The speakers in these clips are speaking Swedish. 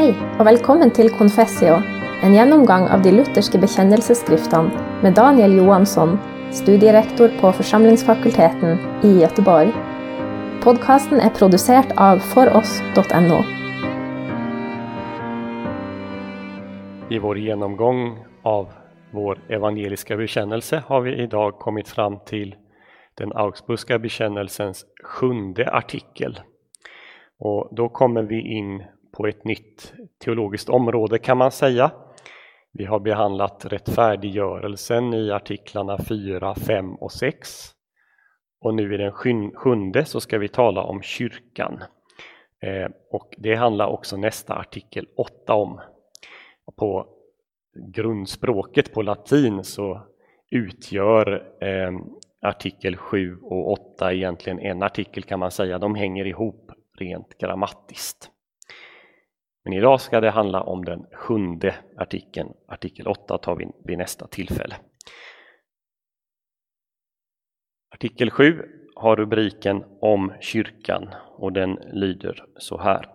Hei, og velkommen til Confessio, en gjennomgang av de lutherske bekjennelsesskriftene med Daniel Johansson, studierektor på Forsamlingsfakulteten i Göteborg. Podkasten er produsert av foross.no. I vår genomgång av vår evangeliska bekännelse har vi idag kommit fram till den Augsburgska bekännelsens sjunde artikel. Och då kommer vi in på ett nytt teologiskt område kan man säga. Vi har behandlat rättfärdiggörelsen i artiklarna 4, 5 och 6. Och nu i den sjunde så ska vi tala om kyrkan. Eh, och det handlar också nästa artikel 8 om. På grundspråket på latin så utgör eh, artikel 7 och 8 egentligen en artikel kan man säga. De hänger ihop rent grammatiskt. Men idag ska det handla om den sjunde artikeln. Artikel 8 tar vi vid nästa tillfälle. Artikel 7 har rubriken Om kyrkan och den lyder så här.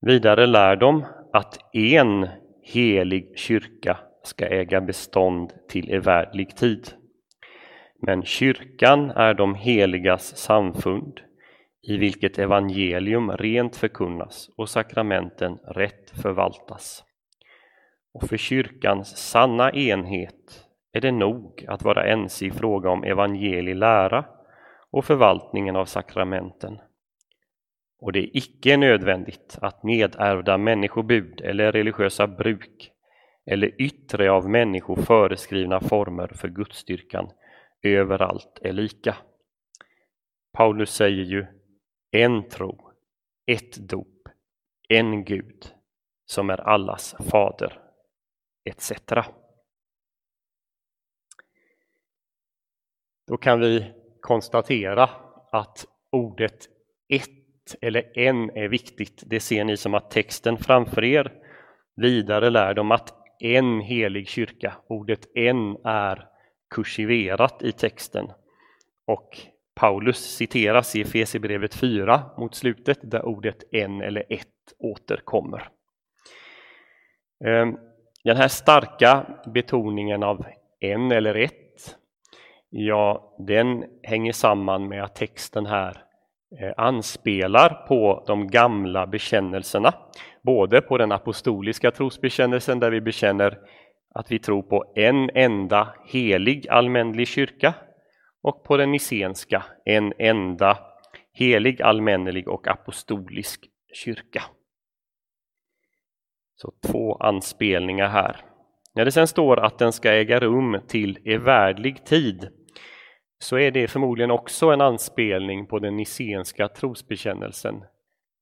Vidare lär de att en helig kyrka ska äga bestånd till evärdlig tid. Men kyrkan är de heligas samfund i vilket evangelium rent förkunnas och sakramenten rätt förvaltas. Och för kyrkans sanna enhet är det nog att vara ense i fråga om evangelielära och förvaltningen av sakramenten. Och det är icke nödvändigt att nedärvda människobud eller religiösa bruk eller yttre av människor föreskrivna former för gudsdyrkan överallt är lika. Paulus säger ju en tro, ett dop, en Gud som är allas fader, etc. Då kan vi konstatera att ordet ett eller en är viktigt. Det ser ni som att texten framför er. Vidare lär dem att en helig kyrka, ordet en är kursiverat i texten och Paulus citeras i Efesierbrevet 4 mot slutet där ordet en eller ett återkommer. Ehm, den här starka betoningen av en eller ett, ja, den hänger samman med att texten här eh, anspelar på de gamla bekännelserna, både på den apostoliska trosbekännelsen där vi bekänner att vi tror på en enda helig allmänlig kyrka och på den nicenska en enda helig, allmännelig och apostolisk kyrka. Så två anspelningar här. När det sen står att den ska äga rum till evärdlig tid så är det förmodligen också en anspelning på den nicenska trosbekännelsen,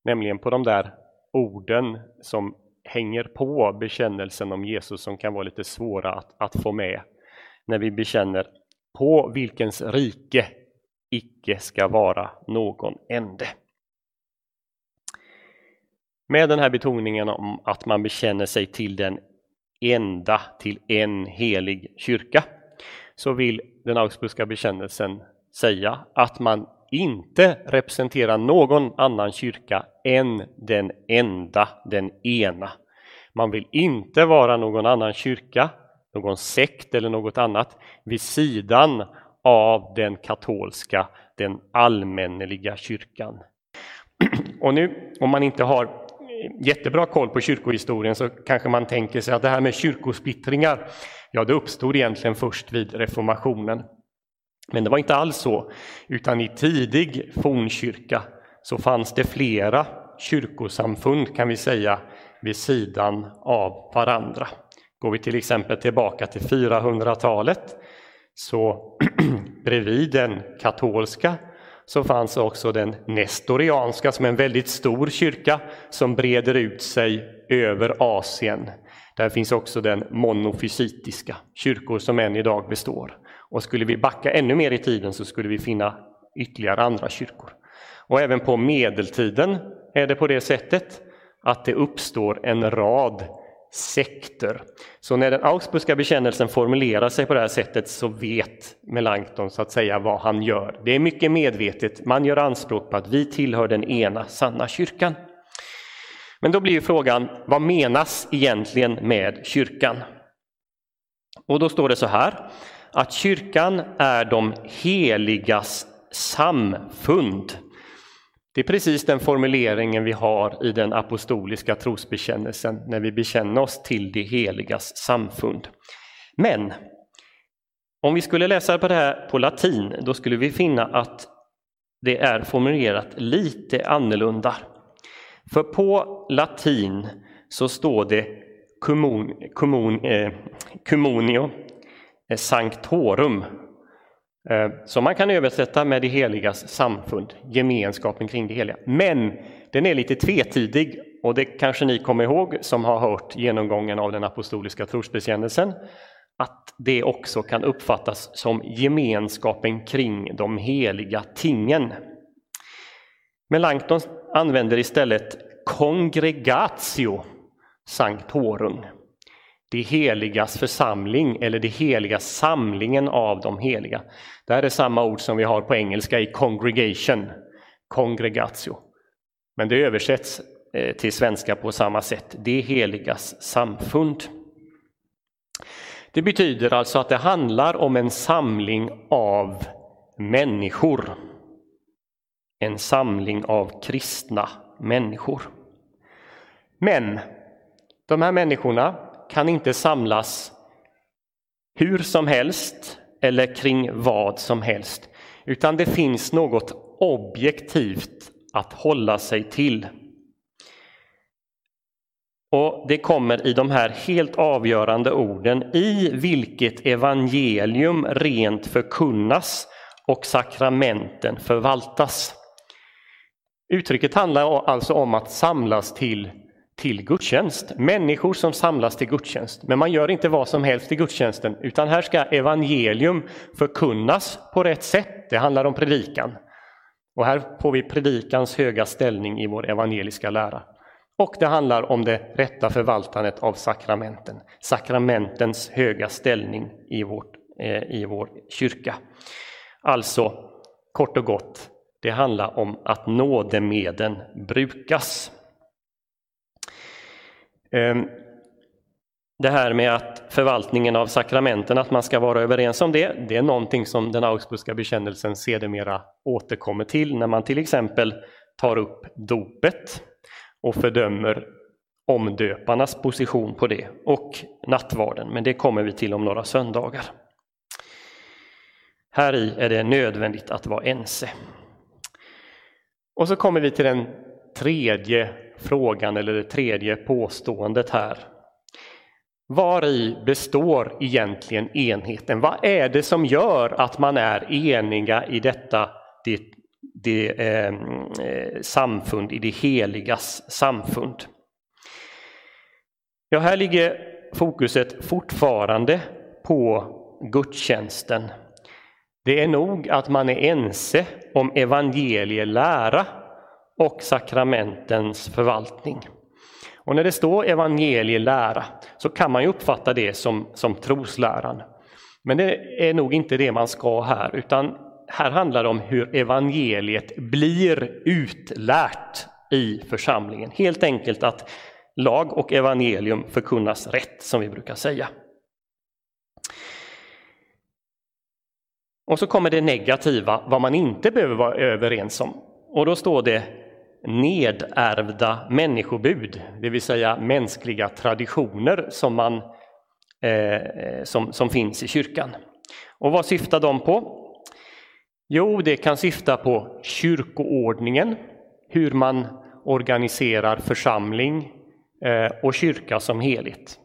nämligen på de där orden som hänger på bekännelsen om Jesus som kan vara lite svåra att, att få med när vi bekänner på vilkens rike icke ska vara någon ände. Med den här betoningen om att man bekänner sig till den enda, till en helig kyrka, så vill den Augsburgska bekännelsen säga att man inte representerar någon annan kyrka än den enda, den ena. Man vill inte vara någon annan kyrka någon sekt eller något annat vid sidan av den katolska, den allmänneliga kyrkan. Och nu, om man inte har jättebra koll på kyrkohistorien så kanske man tänker sig att det här med kyrkosplittringar, ja det uppstod egentligen först vid reformationen. Men det var inte alls så, utan i tidig fornkyrka så fanns det flera kyrkosamfund kan vi säga vid sidan av varandra. Går vi till exempel tillbaka till 400-talet så bredvid den katolska så fanns också den nestorianska som är en väldigt stor kyrka som breder ut sig över Asien. Där finns också den monofysitiska, kyrkor som än idag består. Och skulle vi backa ännu mer i tiden så skulle vi finna ytterligare andra kyrkor. Och även på medeltiden är det på det sättet att det uppstår en rad sekter. Så när den Augsburgska bekännelsen formulerar sig på det här sättet så vet Melanchthon så att säga vad han gör. Det är mycket medvetet, man gör anspråk på att vi tillhör den ena sanna kyrkan. Men då blir ju frågan, vad menas egentligen med kyrkan? Och då står det så här, att kyrkan är de heligas samfund. Det är precis den formuleringen vi har i den apostoliska trosbekännelsen när vi bekänner oss till det heligas samfund. Men om vi skulle läsa på det här på latin, då skulle vi finna att det är formulerat lite annorlunda. För på latin så står det commun, commun, eh, communio eh, sanctorum Eh, som man kan översätta med det heligas samfund, gemenskapen kring det heliga. Men den är lite tvetydig och det kanske ni kommer ihåg som har hört genomgången av den apostoliska trosbekännelsen att det också kan uppfattas som gemenskapen kring de heliga tingen. Melanchthon använder istället congregatio sanctorum, det heligas församling eller det heliga samlingen av de heliga. Det här är samma ord som vi har på engelska i congregation, congregatio. Men det översätts eh, till svenska på samma sätt, det heligas samfund. Det betyder alltså att det handlar om en samling av människor. En samling av kristna människor. Men de här människorna kan inte samlas hur som helst eller kring vad som helst, utan det finns något objektivt att hålla sig till. Och Det kommer i de här helt avgörande orden i vilket evangelium rent förkunnas och sakramenten förvaltas. Uttrycket handlar alltså om att samlas till, till gudstjänst. Människor som samlas till gudstjänst. Men man gör inte vad som helst i gudstjänsten, utan här ska evangelium förkunnas på rätt sätt. Det handlar om predikan. Och här får vi predikans höga ställning i vår evangeliska lära. Och det handlar om det rätta förvaltandet av sakramenten, sakramentens höga ställning i, vårt, eh, i vår kyrka. Alltså, kort och gott, det handlar om att nådemedlen brukas. Ehm, det här med att förvaltningen av sakramenten, att man ska vara överens om det, det är någonting som den Augsburgska bekännelsen sedermera återkommer till när man till exempel tar upp dopet och fördömer omdöparnas position på det och nattvarden, men det kommer vi till om några söndagar. Här i är det nödvändigt att vara ense. Och så kommer vi till den tredje frågan eller det tredje påståendet här. Var i består egentligen enheten? Vad är det som gör att man är eniga i detta det, det ehm, eh, samfund, i det heligas samfund? Ja, här ligger fokuset fortfarande på gudstjänsten det är nog att man är ense om evangelielära och sakramentens förvaltning. Och när det står evangelielära så kan man ju uppfatta det som, som trosläran. Men det är nog inte det man ska här, utan här handlar det om hur evangeliet blir utlärt i församlingen. Helt enkelt att lag och evangelium förkunnas rätt, som vi brukar säga. Och så kommer det negativa, vad man inte behöver vara överens om. Och då står det nedärvda människobud, det vill säga mänskliga traditioner som, man, eh, eh, som, som finns i kyrkan. Och vad syftar de på? Jo, det kan syfta på kyrkoordningen, hur man organiserar församling eh, och kyrka som helhet.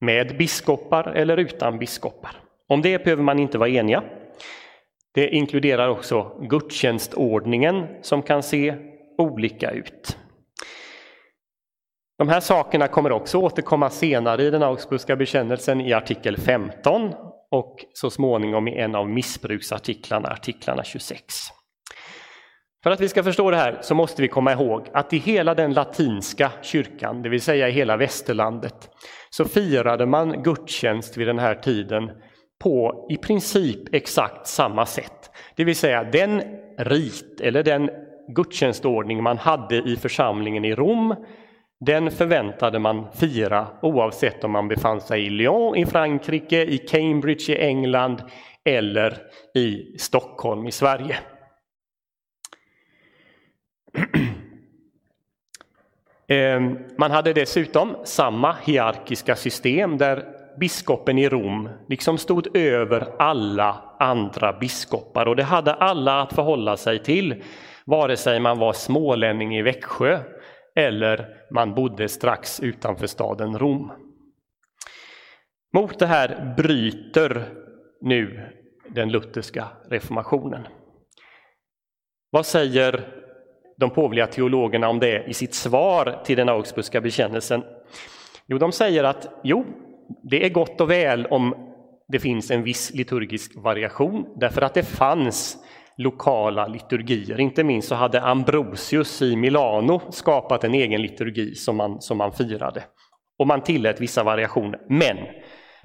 Med biskopar eller utan biskopar. Om det behöver man inte vara eniga. Det inkluderar också gudstjänstordningen som kan se olika ut. De här sakerna kommer också återkomma senare i den Augsburgska bekännelsen i artikel 15 och så småningom i en av missbruksartiklarna, artiklarna 26. För att vi ska förstå det här så måste vi komma ihåg att i hela den latinska kyrkan, det vill säga i hela västerlandet, så firade man gudstjänst vid den här tiden på i princip exakt samma sätt. Det vill säga den rit eller den gudstjänstordning man hade i församlingen i Rom, Den förväntade man fira oavsett om man befann sig i Lyon i Frankrike, i Cambridge i England eller i Stockholm i Sverige. Ehm, man hade dessutom samma hierarkiska system där biskopen i Rom liksom stod över alla andra biskopar och det hade alla att förhålla sig till vare sig man var smålänning i Växjö eller man bodde strax utanför staden Rom. Mot det här bryter nu den lutherska reformationen. Vad säger de påvliga teologerna om det i sitt svar till den augsburgska bekännelsen? Jo, de säger att jo, det är gott och väl om det finns en viss liturgisk variation därför att det fanns lokala liturgier. Inte minst så hade Ambrosius i Milano skapat en egen liturgi som man, som man firade. Och man tillät vissa variationer. Men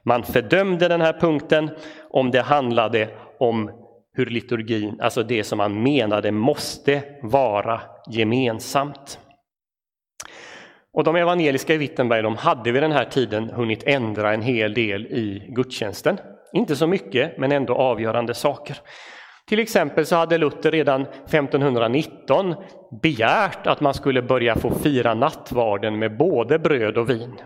man fördömde den här punkten om det handlade om hur liturgin, alltså det som man menade måste vara gemensamt. Och de evangeliska i Wittenberg de hade vid den här tiden hunnit ändra en hel del i gudstjänsten. Inte så mycket, men ändå avgörande saker. Till exempel så hade Luther redan 1519 begärt att man skulle börja få fira nattvarden med både bröd och vin.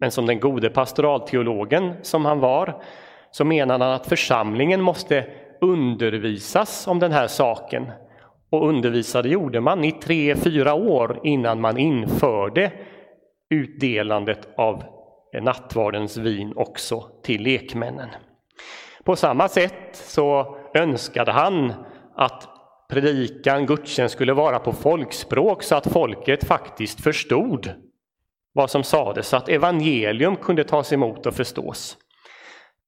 Men som den gode pastoralteologen som han var så menade han att församlingen måste undervisas om den här saken. Och undervisade gjorde man i tre, fyra år innan man införde utdelandet av nattvardens vin också till lekmännen. På samma sätt så önskade han att predikan, gudstjänst skulle vara på folkspråk så att folket faktiskt förstod vad som sades, så att evangelium kunde tas emot och förstås.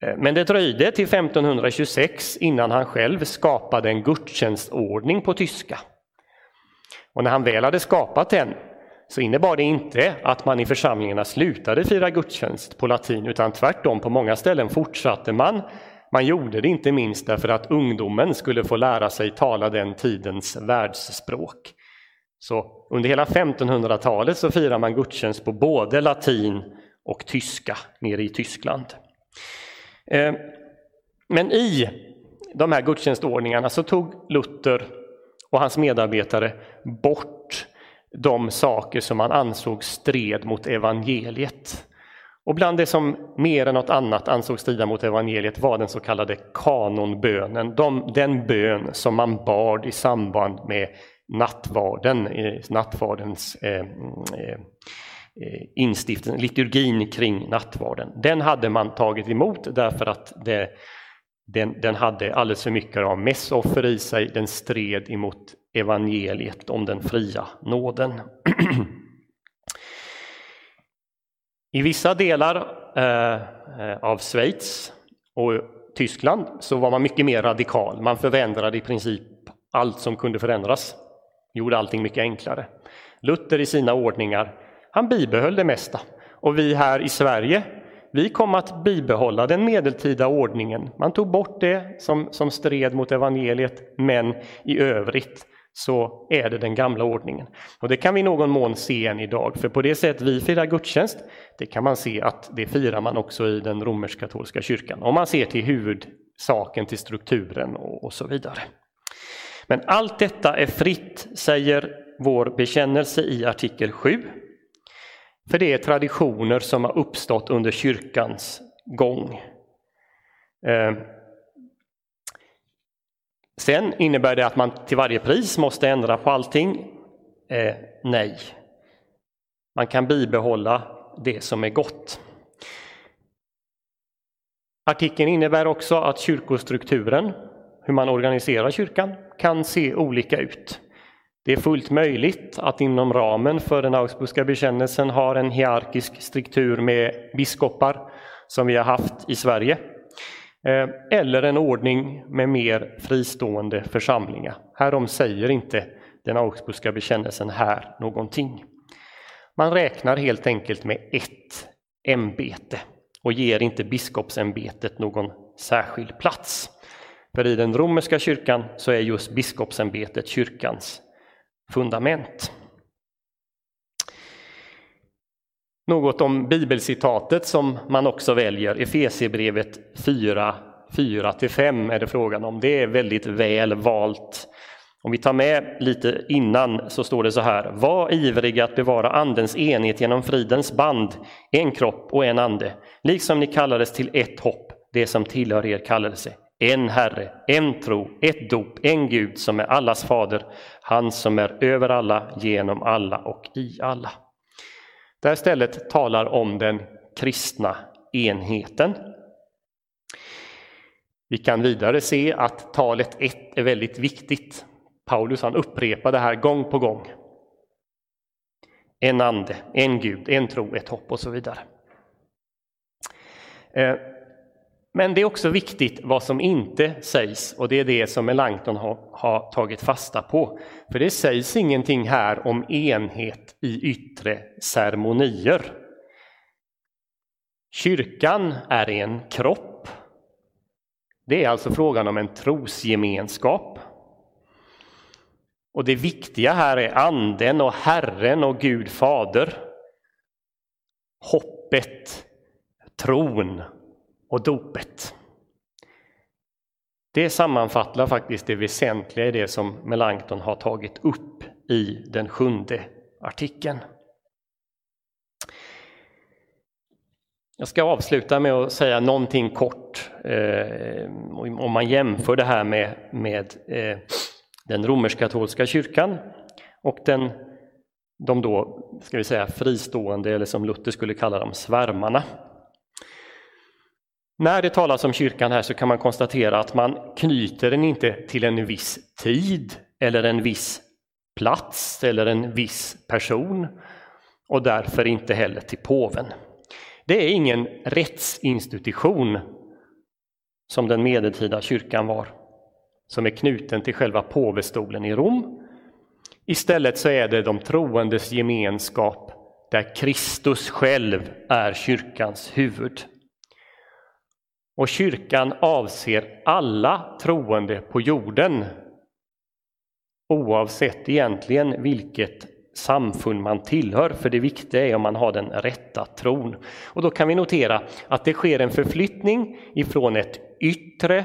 Eh, men det dröjde till 1526 innan han själv skapade en gudstjänstordning på tyska. Och när han väl hade skapat den så innebar det inte att man i församlingarna slutade fira gudstjänst på latin, utan tvärtom på många ställen fortsatte man man gjorde det inte minst därför att ungdomen skulle få lära sig tala den tidens världsspråk. Så under hela 1500-talet så firar man gudstjänst på både latin och tyska nere i Tyskland. Eh, men i de här gudstjänstordningarna så tog Luther och hans medarbetare bort de saker som man ansåg stred mot evangeliet. Och bland det som mer än något annat ansågs strida mot evangeliet var den så kallade kanonbönen, de, den bön som man bad i samband med nattvarden, nattvardens eh, eh, eh instiftelsen, liturgin kring nattvarden. Den hade man tagit emot därför att det, den, den hade alldeles för mycket av mässoffer i sig, den stred emot evangeliet om den fria nåden. I vissa delar eh, av Schweiz och Tyskland så var man mycket mer radikal. Man förändrade i princip allt som kunde förändras, gjorde allting mycket enklare. Luther i sina ordningar, han bibehöll det mesta. Och vi här i Sverige, vi kom att bibehålla den medeltida ordningen. Man tog bort det som, som stred mot evangeliet, men i övrigt så är det den gamla ordningen. Och det kan vi i någon mån se än idag, för på det sätt vi firar gudstjänst, det kan man se att det firar man också i den romersk-katolska kyrkan, om man ser till huvudsaken, till strukturen och, och så vidare. Men allt detta är fritt, säger vår bekännelse i artikel 7. För det är traditioner som har uppstått under kyrkans gång. Eh, Sen innebär det att man till varje pris måste ändra på allting? Eh, nej. Man kan bibehålla det som är gott. Artikeln innebär också att kyrkostrukturen, hur man organiserar kyrkan, kan se olika ut. Det är fullt möjligt att inom ramen för den Augsburgska bekännelsen ha en hierarkisk struktur med biskopar som vi har haft i Sverige. Eh, eller en ordning med mer fristående församlingar. Härom säger inte den Augsburgska bekännelsen här någonting. Man räknar helt enkelt med ett ämbete och ger inte biskopsämbetet någon särskild plats. För i den romerska kyrkan så är just biskopsämbetet kyrkans fundament. Något om bibelcitatet som man också väljer, Efesierbrevet 4, 4-5 är det frågan om. Det är väldigt väl valt. Om vi tar med lite innan så står det så här. Var ivriga att bevara andens enhet genom fridens band, en kropp och en ande, liksom ni kallades till ett hopp, det som tillhör er kallelse. En Herre, en tro, ett dop, en Gud som är allas fader, han som är över alla, genom alla och i alla. Det här stället talar om den kristna enheten. Vi kan vidare se att talet 1 är väldigt viktigt. Paulus han upprepar det här gång på gång. En ande, en Gud, en tro, ett hopp och så vidare. Eh, men det är också viktigt vad som inte sägs och det är det som Melanchthon har, har, tagit fasta på. För det sägs ingenting här om enhet i yttre ceremonier. Kyrkan är en kropp. Det är alltså frågan om en trosgemenskap. Och det viktiga här är anden och Herren och Gud fader. Hoppet, tron och dopet. Det sammanfattar faktiskt det väsentliga i det som Melanchthon har tagit upp i den sjunde artikeln. Jag ska avsluta med att säga någonting kort eh, om man jämför det här med, med eh, den romersk-katolska kyrkan och den, de då, ska vi säga, fristående, eller som Luther skulle kalla dem, svärmarna. När det talas om kyrkan här så kan man konstatera att man knyter den inte till en viss tid eller en viss plats eller en viss person och därför inte heller till påven. Det är ingen rättsinstitution som den medeltida kyrkan var, som är knuten till själva påvestolen i Rom. Istället så är det de troendes gemenskap där Kristus själv är kyrkans huvud. Och kyrkan avser alla troende på jorden oavsett egentligen vilket samfund man tillhör, för det viktiga är om man har den rätta tron. Och då kan vi notera att det sker en förflyttning ifrån ett yttre,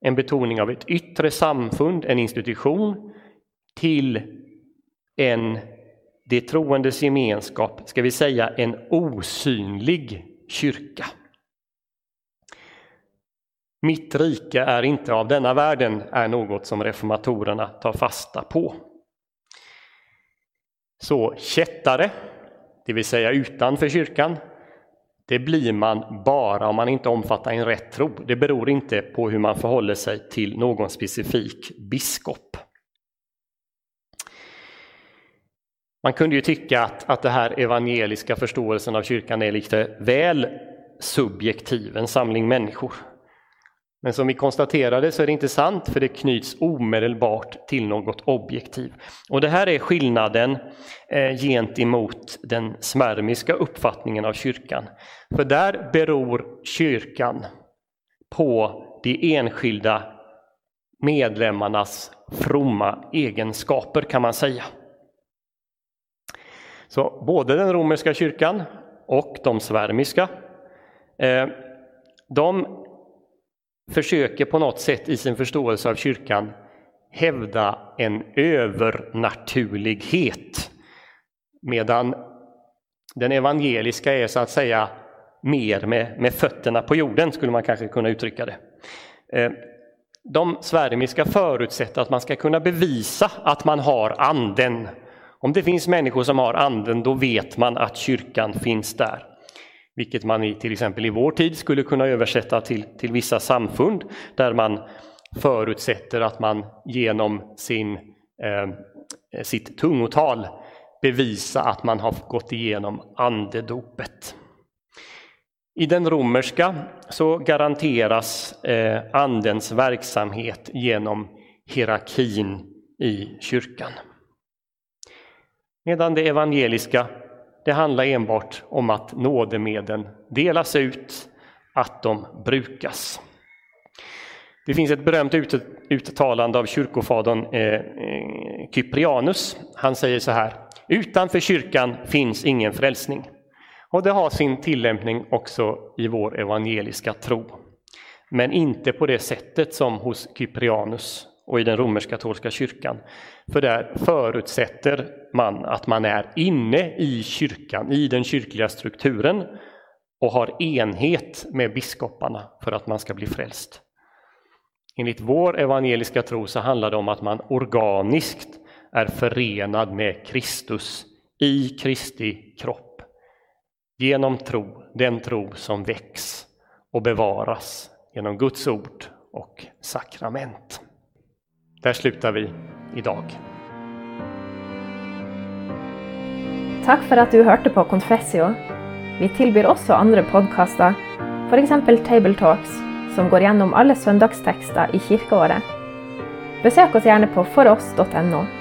en betoning av ett yttre samfund, en institution, till en, det troendes gemenskap, ska vi säga en osynlig kyrka. Mitt rike är inte av denna världen är något som reformatorerna tar fasta på. Så kättare, det vill säga utanför kyrkan, det blir man bara om man inte omfattar en rätt tro. Det beror inte på hur man förhåller sig till någon specifik biskop. Man kunde ju tycka att, att det här evangeliska förståelsen av kyrkan är lite väl subjektiv, en samling människor. Men som vi konstaterade så är det inte sant för det knyts omedelbart till något objektiv. Och det här är skillnaden eh, gentemot den smärmiska uppfattningen av kyrkan. För där beror kyrkan på de enskilda medlemmarnas fromma egenskaper kan man säga. Så både den romerska kyrkan och de svärmiska eh, de försöker på något sätt i sin förståelse av kyrkan hävda en övernaturlighet. Medan den evangeliska är så att säga mer med, med fötterna på jorden, skulle man kanske kunna uttrycka det. Eh, de svärmiska förutsätter att man ska kunna bevisa att man har anden. Om det finns människor som har anden, då vet man att kyrkan finns där vilket man i, till exempel i vår tid skulle kunna översätta till, till vissa samfund där man förutsätter att man genom sin, eh, sitt tungotal bevisa att man har gått igenom andedopet. I den romerska så garanteras eh, andens verksamhet genom hierarkin i kyrkan. Medan det evangeliska det handlar enbart om att nådemedlen delas ut, att de brukas. Det finns ett berömt uttalande av kyrkofadern eh, eh, Kyprianus. Han säger så här. Utanför kyrkan finns ingen frälsning. Och det har sin tillämpning också i vår evangeliska tro. Men inte på det sättet som hos Kyprianus och i den romersk-katolska kyrkan. För där förutsätter man att man är inne i kyrkan, i den kyrkliga strukturen och har enhet med biskoparna för att man ska bli frälst. Enligt vår evangeliska tro så handlar det om att man organiskt är förenad med Kristus i Kristi kropp. Genom tro, den tro som väcks och bevaras genom Guds ord och sakrament. Där slutar vi idag. Tack för att du hörde på Confessio. Vi tillbyr också andra podcaster, för exempel Table Talks, som går igenom alla söndagstexter i kyrkoåret. Besök oss gärna på foross.no.